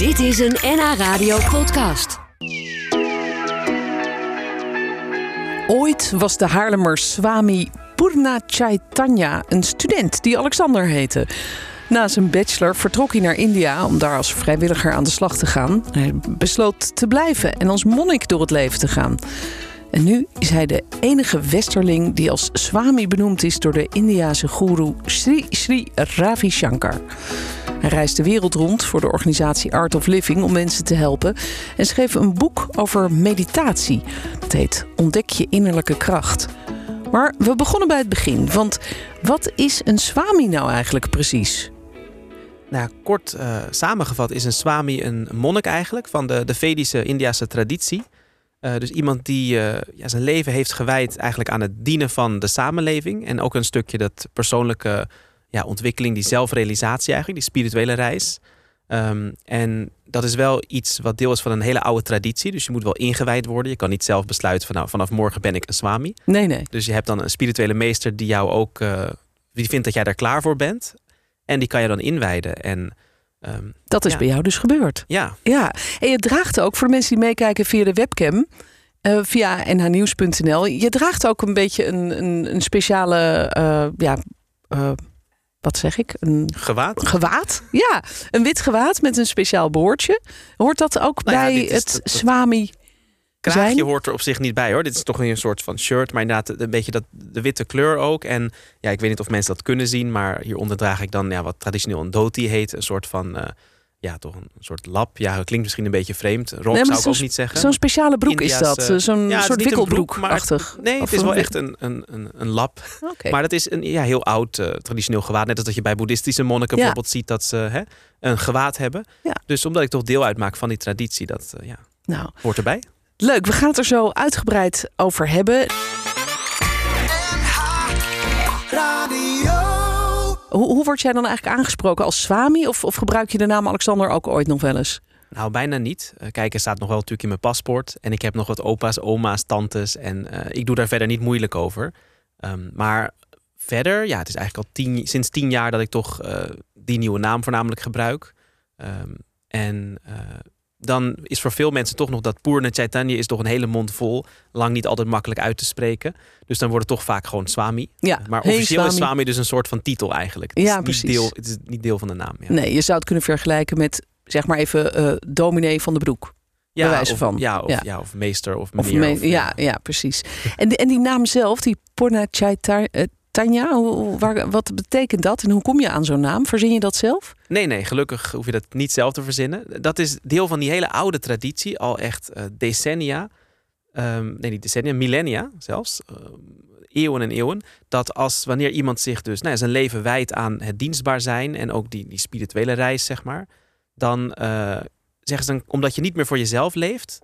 Dit is een NH Radio podcast. Ooit was de Haarlemmer Swami Purna Chaitanya een student die Alexander heette. Na zijn bachelor vertrok hij naar India om daar als vrijwilliger aan de slag te gaan. Hij besloot te blijven en als monnik door het leven te gaan. En nu is hij de enige westerling die als Swami benoemd is door de Indiase goeroe Sri Sri Ravi Shankar. Hij reist de wereld rond voor de organisatie Art of Living om mensen te helpen en schreef een boek over meditatie. Dat heet Ontdek je innerlijke kracht. Maar we begonnen bij het begin, want wat is een swami nou eigenlijk precies? Nou, kort uh, samengevat is een swami een monnik eigenlijk van de, de Vedische Indiase traditie. Uh, dus iemand die uh, ja, zijn leven heeft gewijd eigenlijk aan het dienen van de samenleving. En ook een stukje dat persoonlijke ja, ontwikkeling, die zelfrealisatie eigenlijk, die spirituele reis. Um, en dat is wel iets wat deel is van een hele oude traditie. Dus je moet wel ingewijd worden. Je kan niet zelf besluiten van nou, vanaf morgen ben ik een swami. Nee, nee. Dus je hebt dan een spirituele meester die jou ook, uh, die vindt dat jij daar klaar voor bent. En die kan je dan inwijden. En um, dat is ja. bij jou dus gebeurd. Ja. Ja, en je draagt ook voor de mensen die meekijken via de webcam. Uh, via nhnieuws.nl. Je draagt ook een beetje een, een, een speciale uh, ja, uh, wat zeg ik? Een gewaad. Gewaad, ja. Een wit gewaad met een speciaal boordje. Hoort dat ook nou bij het swami Kraagje zijn? hoort er op zich niet bij hoor. Dit is toch een soort van shirt, maar inderdaad een beetje dat, de witte kleur ook. En ja, ik weet niet of mensen dat kunnen zien, maar hieronder draag ik dan ja, wat traditioneel een dhoti heet. Een soort van, eh, ja, toch een soort lap. Ja, dat klinkt misschien een beetje vreemd. Rok Nee, zou ik ook niet zeggen. Zo'n speciale broek is dat. eh, Zo'n ja, het soort niet een broek, wikkelbroek-achtig. maar het- Nee, het is wel echt een, een, een, een lap. Oké. Maar het is een ja, heel oud eh, traditioneel gewaad. Net als dat je bij boeddhistische monniken Ja. bijvoorbeeld ziet dat ze hè, een gewaad hebben. Ja. Dus omdat ik toch deel uitmaak van die traditie, dat eh, ja, Nou, hoort erbij. leuk. We gaan het er zo uitgebreid over hebben. Hoe, hoe word jij dan eigenlijk aangesproken als swami? Of, of gebruik je de naam Alexander ook ooit nog wel eens? Nou, bijna niet. Eh, kijk, er staat nog wel natuurlijk in mijn paspoort. En ik heb nog wat opa's, oma's, tantes. En eh, ik doe daar verder niet moeilijk over. Ehm, maar verder, ja, het is eigenlijk al tien, sinds tien jaar dat ik toch eh, die nieuwe naam voornamelijk gebruik. Ehm, en dan is voor veel mensen toch nog dat Purna Chaitanya is toch een hele mond vol. Lang niet altijd makkelijk uit te spreken. Dus dan wordt het toch vaak gewoon Swami. Ja, Maar hey, officieel is Swami. Swami dus een soort van titel eigenlijk. Het Ja, is niet precies. Deel, het is niet deel van de naam. Ja. Nee, je zou het kunnen vergelijken met, zeg maar even, eh dominee van de broek. ja, bij wijze of, van. Ja, of, Ja. ja. of meester of Of meneer. me- of, ja, ja, precies. En, die- en die naam zelf, die Purna Chaitanya, waar- wat betekent dat? En hoe kom je aan zo'n naam? Verzin je dat zelf? Nee, nee, gelukkig hoef je dat niet zelf te verzinnen. Dat is deel van die hele oude traditie, al echt eh, decennia. Ehm, nee, niet decennia, millennia zelfs. ehm, eeuwen en eeuwen. Dat als wanneer iemand zich dus nou, zijn leven wijdt aan het dienstbaar zijn en ook die, die spirituele reis, zeg maar. Dan eh, zeggen ze dan, omdat je niet meer voor jezelf leeft,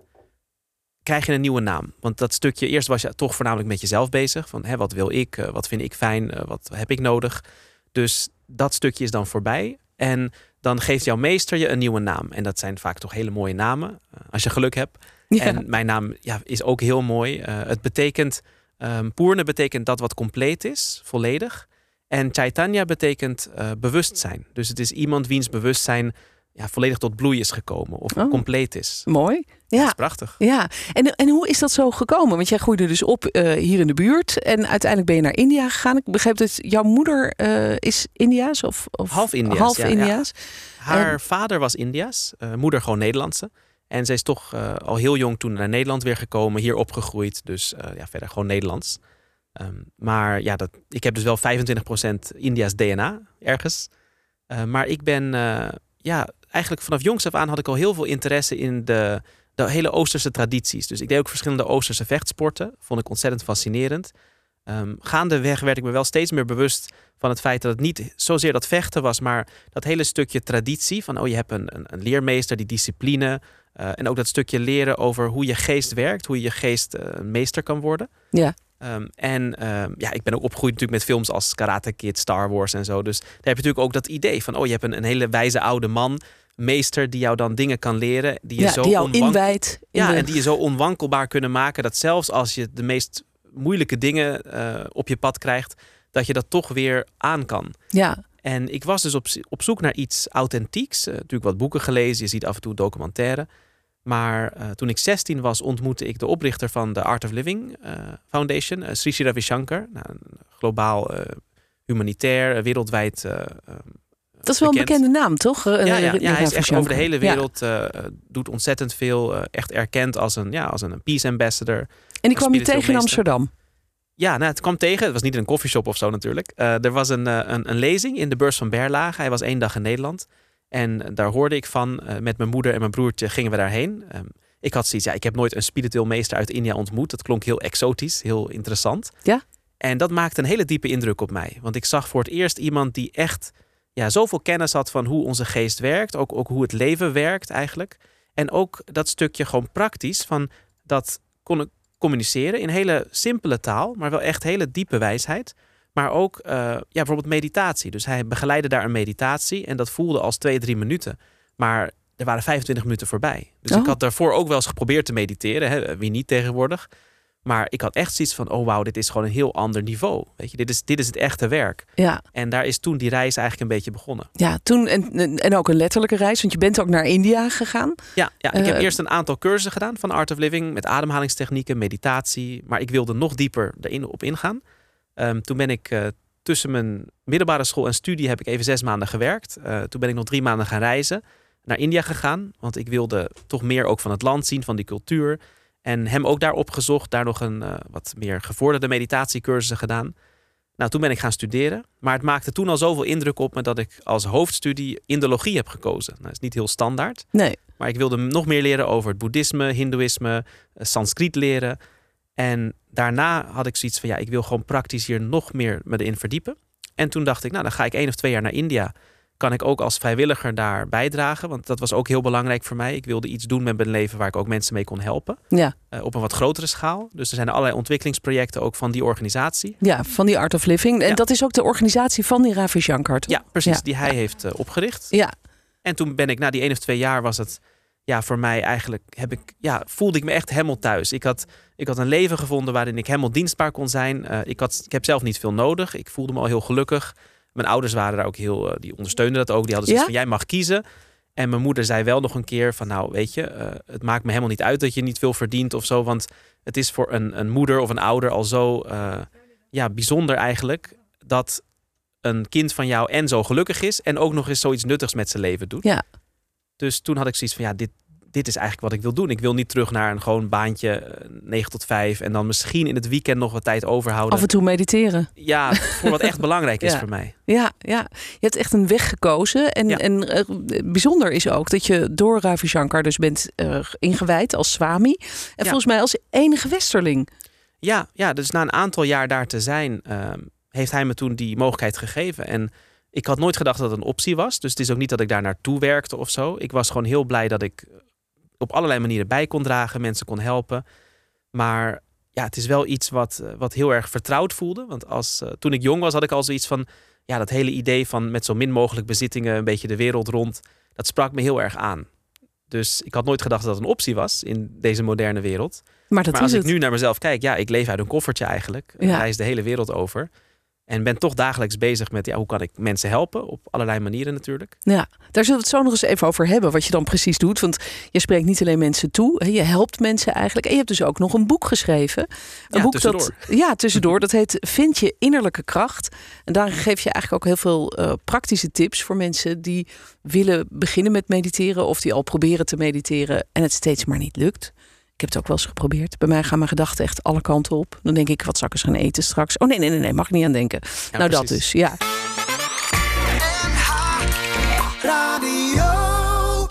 krijg je een nieuwe naam. Want dat stukje, eerst was je toch voornamelijk met jezelf bezig. Van hè, wat wil ik, eh, wat vind ik fijn, eh, wat heb ik nodig. Dus dat stukje is dan voorbij. En dan geeft jouw meester je een nieuwe naam. En dat zijn vaak toch hele mooie namen, eh, als je geluk hebt. Ja. En mijn naam ja, is ook heel mooi. Het betekent, um, Poerne betekent dat wat compleet is, volledig. En Chaitanya betekent bewustzijn. Dus het is iemand wiens bewustzijn ja, volledig tot bloei is gekomen of Oh. compleet is. Mooi. Dat Ja, is prachtig. ja. En, en hoe is dat zo gekomen? Want jij groeide dus op eh, hier in de buurt. En uiteindelijk ben je naar India gegaan. Ik begreep dat jouw moeder eh, is Indiaas? Of, of Half Indiaas, Half ja, ja. Indiaas. Haar En- vader was Indiaas, eh, moeder gewoon Nederlandse. En zij is toch al heel jong toen naar Nederland weer gekomen, hier opgegroeid. Dus ja, verder gewoon Nederlands. Ehm, maar ja, dat, ik heb dus wel 25% India's DNA ergens. Maar ik ben, ja, eigenlijk vanaf jongs af aan had ik al heel veel interesse in de, de hele Oosterse tradities. Dus ik deed ook verschillende Oosterse vechtsporten. Vond ik ontzettend fascinerend. Ehm, gaandeweg werd ik me wel steeds meer bewust van het feit dat het niet zozeer dat vechten was, maar dat hele stukje traditie. Van oh, je hebt een, een, een leermeester, die discipline. eh, en ook dat stukje leren over hoe je geest werkt, hoe je je geest een meester kan worden. Ja. Ehm, en ehm, ja, ik ben ook opgegroeid natuurlijk met films als Karate Kid, Star Wars en zo. Dus daar heb je natuurlijk ook dat idee van, oh, je hebt een, een hele wijze oude man, meester, die jou dan dingen kan leren. Die je Ja, zo die jou onwank- inwijdt. in ja, de- en die je zo onwankelbaar kunnen maken dat zelfs als je de meest moeilijke dingen eh, op je pad krijgt, dat je dat toch weer aan kan. ja. En ik was dus op, op zoek naar iets authentieks. Uh, natuurlijk wat boeken gelezen, je ziet af en toe documentaire. Maar uh, toen ik 16 was, ontmoette ik de oprichter van de Art of Living uh, Foundation, Sri Sri Ravi Shankar. Nou, een globaal humanitair, wereldwijd. dat is wel een bekende naam, toch? Ja, ja, ja hij is echt over de hele wereld, doet ontzettend veel. echt erkend als een, ja, als een peace ambassador. En die kwam je tegen in Amsterdam? Ja, nou, het kwam tegen. Het was niet in een koffieshop of zo natuurlijk. Uh, er was een, een, een, lezing in de beurs van Berlage. Hij was één dag in Nederland. En daar hoorde ik van. Uh, met mijn moeder en mijn broertje gingen we daarheen. Um, ik had zoiets, ja, ik heb nooit een spiritueel meester uit India ontmoet. Dat klonk heel exotisch, heel interessant. Ja? En dat maakte een hele diepe indruk op mij. Want ik zag voor het eerst iemand die echt ja, zoveel kennis had van hoe onze geest werkt. Ook, ook hoe het leven werkt eigenlijk. En ook dat stukje gewoon praktisch van dat kon ik communiceren in hele simpele taal, maar wel echt hele diepe wijsheid. Maar ook uh, ja, bijvoorbeeld meditatie. Dus hij begeleidde daar een meditatie en dat voelde als twee, drie minuten. Maar er waren 25 minuten voorbij. Dus ik oh. had daarvoor ook wel eens geprobeerd te mediteren. Hè? Wie niet tegenwoordig. Maar ik had echt zoiets van, oh wauw, dit is gewoon een heel ander niveau. Weet je, dit is, dit is het echte werk. Ja. En daar is toen die reis eigenlijk een beetje begonnen. Ja, toen en, en ook een letterlijke reis, want je bent ook naar India gegaan. Ja, ja ik heb eh, eerst een aantal cursussen gedaan van Art of Living met ademhalingstechnieken, meditatie. Maar ik wilde nog dieper erin op ingaan. Um, toen ben ik uh, tussen mijn middelbare school en studie heb ik even zes maanden gewerkt. Uh, toen ben ik nog drie maanden gaan reizen naar India gegaan, want ik wilde toch meer ook van het land zien, van die cultuur. En hem ook daar opgezocht, daar nog een uh, wat meer gevorderde meditatiecursussen gedaan. Nou, toen ben ik gaan studeren. Maar het maakte toen al zoveel indruk op me dat ik als hoofdstudie Indologie heb gekozen. Nou, dat is niet heel standaard. Nee. Maar ik wilde nog meer leren over het boeddhisme, hindoeïsme, Sanskriet leren. En daarna had ik zoiets van, ja, ik wil gewoon praktisch hier nog meer me erin verdiepen. En toen dacht ik, nou, dan ga ik één of twee jaar naar India kan ik ook als vrijwilliger daar bijdragen. Want dat was ook heel belangrijk voor mij. Ik wilde iets doen met mijn leven waar ik ook mensen mee kon helpen. Ja. Uh, op een wat grotere schaal. Dus er zijn allerlei ontwikkelingsprojecten ook van die organisatie. Ja, van die Art of Living. En dat is ook de organisatie van die Ravi Shankar, Ja, precies. Die hij heeft uh, opgericht. Ja. En toen ben ik, na die één of twee jaar was het... Ja, voor mij eigenlijk heb ik, ja, voelde ik me echt helemaal thuis. Ik had, ik had een leven gevonden waarin ik helemaal dienstbaar kon zijn. Uh, ik, had, ik heb zelf niet veel nodig. Ik voelde me al heel gelukkig. Mijn ouders waren daar ook heel, uh, die ondersteunden dat ook. Die hadden zoiets van, jij mag kiezen. En mijn moeder zei wel nog een keer van, nou weet je, uh, het maakt me helemaal niet uit dat je niet veel verdient of zo. Want het is voor een, een moeder of een ouder al zo ja, bijzonder eigenlijk dat een kind van jou en zo gelukkig is en ook nog eens zoiets nuttigs met zijn leven doet. Ja. Dus toen had ik zoiets van, ja, dit, dit is eigenlijk wat ik wil doen. Ik wil niet terug naar een gewoon baantje 9 eh, tot 5 en dan misschien in het weekend nog wat tijd overhouden. Af en toe mediteren. Ja, voor wat echt belangrijk is voor mij. Ja, ja, je hebt echt een weg gekozen. En, ja. en uh, bijzonder is ook dat je door Ravi Shankar dus bent uh, ingewijd als swami. En ja. volgens mij als enige westerling. Ja, ja, dus na een aantal jaar daar te zijn, uh, heeft hij me toen die mogelijkheid gegeven. En ik had nooit gedacht dat het een optie was. Dus het is ook niet dat ik daar naartoe werkte of zo. Ik was gewoon heel blij dat ik op allerlei manieren bij kon dragen, mensen kon helpen. Maar ja, het is wel iets wat, eh, wat heel erg vertrouwd voelde. Want als, uh, toen ik jong was, had ik al zoiets van... ja, dat hele idee van met zo min mogelijk bezittingen... een beetje de wereld rond, dat sprak me heel erg aan. Dus ik had nooit gedacht dat dat een optie was in deze moderne wereld. Maar, dat maar als ik nu naar mezelf kijk, ja, ik leef uit een koffertje eigenlijk. Ja. Reis de hele wereld over. En ben toch dagelijks bezig met ja, hoe kan ik mensen helpen? Op allerlei manieren natuurlijk. Ja, daar zullen we het zo nog eens even over hebben. Wat je dan precies doet. Want je spreekt niet alleen mensen toe. Je helpt mensen eigenlijk. En je hebt dus ook nog een boek geschreven. Een ja, boek tussendoor. Dat, ja, tussendoor. Dat heet Vind je innerlijke kracht. En daar geef je eigenlijk ook heel veel uh, praktische tips voor mensen die willen beginnen met mediteren. Of die al proberen te mediteren en het steeds maar niet lukt. Ik heb het ook wel eens geprobeerd. Bij mij gaan mijn gedachten echt alle kanten op. Dan denk ik, wat zal ik eens gaan eten straks? Oh nee, nee, nee, nee mag ik niet aan denken. Ja, nou, precies. dat dus, ja.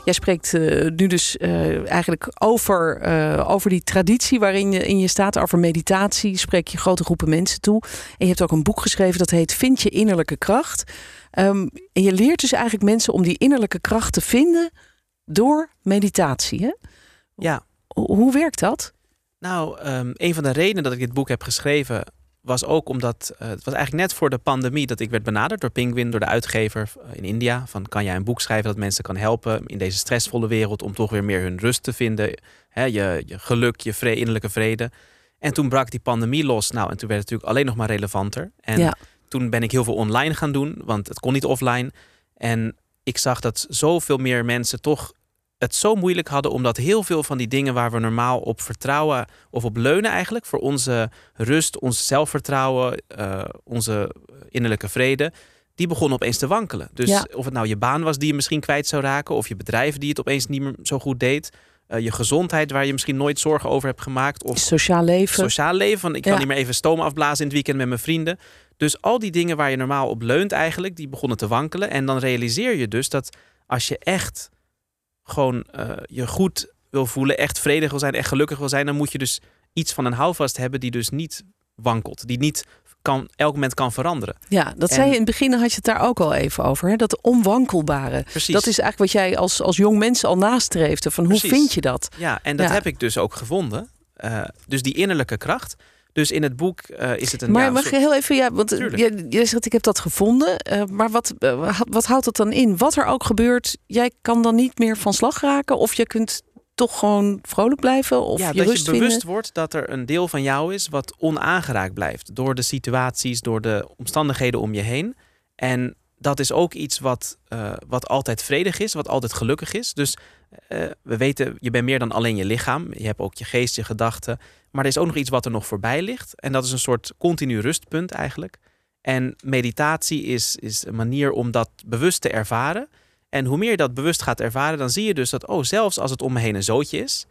Jij spreekt uh, nu dus uh, eigenlijk over, uh, over die traditie waarin je, in je staat, over meditatie. Spreek je grote groepen mensen toe. En je hebt ook een boek geschreven dat heet Vind je innerlijke kracht. Um, en je leert dus eigenlijk mensen om die innerlijke kracht te vinden door meditatie. Hè? Ja, hoe werkt dat? Nou, um, een van de redenen dat ik dit boek heb geschreven was ook omdat uh, het was eigenlijk net voor de pandemie dat ik werd benaderd door Penguin, door de uitgever in India. Van kan jij een boek schrijven dat mensen kan helpen in deze stressvolle wereld om toch weer meer hun rust te vinden, hè, je, je geluk, je innerlijke vrede. En toen brak die pandemie los. Nou, en toen werd het natuurlijk alleen nog maar relevanter. En ja. toen ben ik heel veel online gaan doen, want het kon niet offline. En ik zag dat zoveel meer mensen toch het zo moeilijk hadden, omdat heel veel van die dingen waar we normaal op vertrouwen of op leunen eigenlijk, voor onze rust, ons zelfvertrouwen, uh, onze innerlijke vrede, die begonnen opeens te wankelen. Dus of het nou je baan was die je misschien kwijt zou raken, of je bedrijf die het opeens niet meer zo goed deed. Uh, je gezondheid waar je misschien nooit zorgen over hebt gemaakt. Of sociaal leven. Sociaal leven. Van ik kan niet meer even stomen afblazen in het weekend met mijn vrienden. Dus al die dingen waar je normaal op leunt eigenlijk, die begonnen te wankelen. En dan realiseer je dus dat als je echt gewoon uh, je goed wil voelen, echt vredig wil zijn, echt gelukkig wil zijn, dan moet je dus iets van een houvast hebben die dus niet wankelt. Die niet kan, elk moment kan veranderen. Ja, dat zei je in het begin, had je het daar ook al even over. Hè? Dat onwankelbare. Precies. Dat is eigenlijk wat jij als, als jong mens al nastreefde. Van hoe vind je dat? Ja, en dat heb ik dus ook gevonden. Uh, dus die innerlijke kracht. Dus in het boek uh, is het een. Maar ja, mag je heel even, ja, want je, je zegt ik heb dat gevonden. Uh, maar wat, uh, wat houdt dat dan in? Wat er ook gebeurt, jij kan dan niet meer van slag raken, of je kunt toch gewoon vrolijk blijven? Of ja, je dat je bewust wordt dat er een deel van jou is wat onaangeraakt blijft door de situaties, door de omstandigheden om je heen. En dat is ook iets wat, uh, wat altijd vredig is, wat altijd gelukkig is. Dus uh, we weten, je bent meer dan alleen je lichaam. Je hebt ook je geest, je gedachten. Maar er is ook nog iets wat er nog voorbij ligt. En dat is een soort continu rustpunt eigenlijk. En meditatie is, is een manier om dat bewust te ervaren. En hoe meer je dat bewust gaat ervaren, dan zie je dus dat, oh, zelfs als het om me heen een zootje is,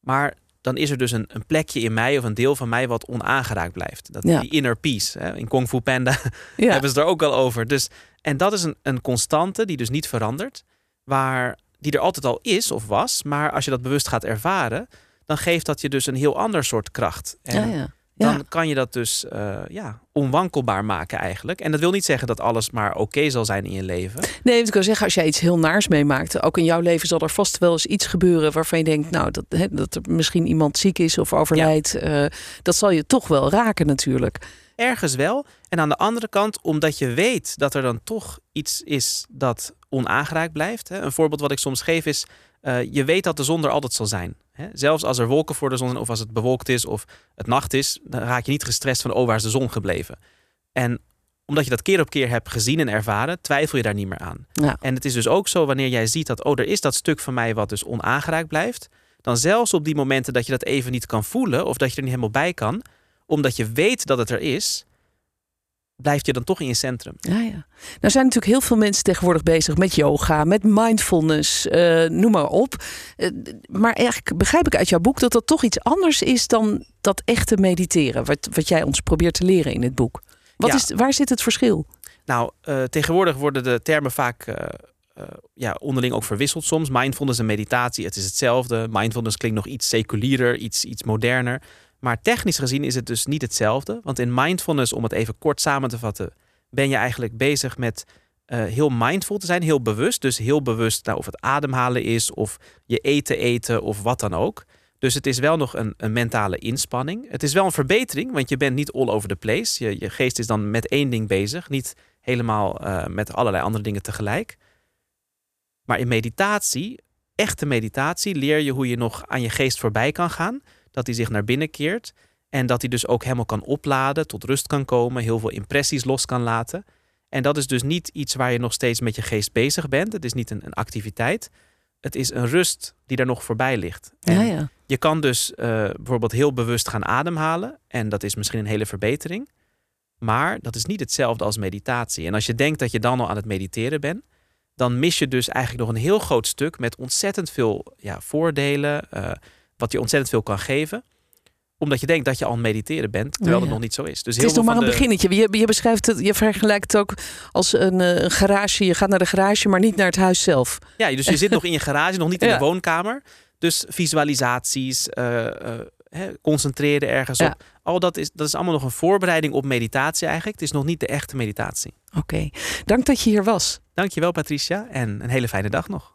maar dan is er dus een, een plekje in mij of een deel van mij wat onaangeraakt blijft. Dat, Die inner peace. Hè? In Kung Fu Panda ja. hebben ze er ook al over. Dus, en dat is een, een constante die dus niet verandert, waar, die er altijd al is of was, maar als je dat bewust gaat ervaren, dan geeft dat je dus een heel ander soort kracht. En ja, ja dan kan je dat dus uh, ja, onwankelbaar maken eigenlijk. En dat wil niet zeggen dat alles maar oké zal zijn in je leven. Nee, ik kan zeggen, als jij iets heel naars meemaakt, ook in jouw leven zal er vast wel eens iets gebeuren waarvan je denkt, nou, dat, dat er misschien iemand ziek is of overlijdt. Uh, dat zal je toch wel raken natuurlijk. Ergens wel. En aan de andere kant, omdat je weet dat er dan toch iets is dat onaangeraakt blijft. Hè. Een voorbeeld wat ik soms geef is, uh, je weet dat de zon er altijd zal zijn. Hè? Zelfs als er wolken voor de zon zijn, of als het bewolkt is, of het nacht is, dan raak je niet gestrest van, oh, waar is de zon gebleven? En omdat je dat keer op keer hebt gezien en ervaren, twijfel je daar niet meer aan. Ja. En het is dus ook zo, wanneer jij ziet dat, oh, er is dat stuk van mij wat dus onaangeraakt blijft, dan zelfs op die momenten dat je dat even niet kan voelen, of dat je er niet helemaal bij kan, omdat je weet dat het er is, blijft je dan toch in je centrum. Ja, ja. Nou zijn natuurlijk heel veel mensen tegenwoordig bezig met yoga, met mindfulness, uh, noem maar op. Uh, maar eigenlijk begrijp ik uit jouw boek dat dat toch iets anders is dan dat echte mediteren, wat, wat jij ons probeert te leren in het boek. Wat is, waar zit het verschil? Nou, uh, tegenwoordig worden de termen vaak ja, onderling ook verwisseld soms. Mindfulness en meditatie, het is hetzelfde. Mindfulness klinkt nog iets seculierer, iets, iets moderner. Maar technisch gezien is het dus niet hetzelfde. Want in mindfulness, om het even kort samen te vatten, ben je eigenlijk bezig met uh, heel mindful te zijn, heel bewust. Dus heel bewust nou, of het ademhalen is, of je eten eten, of wat dan ook. Dus het is wel nog een, een, mentale inspanning. Het is wel een verbetering, want je bent niet all over the place. Je, je geest is dan met één ding bezig, niet helemaal uh, met allerlei andere dingen tegelijk. Maar in meditatie, echte meditatie, leer je hoe je nog aan je geest voorbij kan gaan dat hij zich naar binnen keert. En dat hij dus ook helemaal kan opladen, tot rust kan komen, heel veel impressies los kan laten. En dat is dus niet iets waar je nog steeds met je geest bezig bent. Het is niet een, een activiteit. Het is een rust die er nog voorbij ligt. ja, ja. Je kan dus uh, bijvoorbeeld heel bewust gaan ademhalen. En dat is misschien een hele verbetering. Maar dat is niet hetzelfde als meditatie. En als je denkt dat je dan al aan het mediteren bent, dan mis je dus eigenlijk nog een heel groot stuk met ontzettend veel ja, voordelen. Uh, wat je ontzettend veel kan geven omdat je denkt dat je al aan mediteren bent, terwijl het nog niet zo is. Dus het is nog maar een beginnetje. Je, je, beschrijft het, je vergelijkt het ook als een, uh, een, garage. Je gaat naar de garage, maar niet naar het huis zelf. Ja, dus je zit nog in je garage, nog niet in de woonkamer. Dus visualisaties, uh, uh, concentreren ergens op. Al dat is, dat is allemaal nog een voorbereiding op meditatie eigenlijk. Het is nog niet de echte meditatie. Oké, dank dat je hier was. Dankjewel Patricia en een hele fijne dag nog.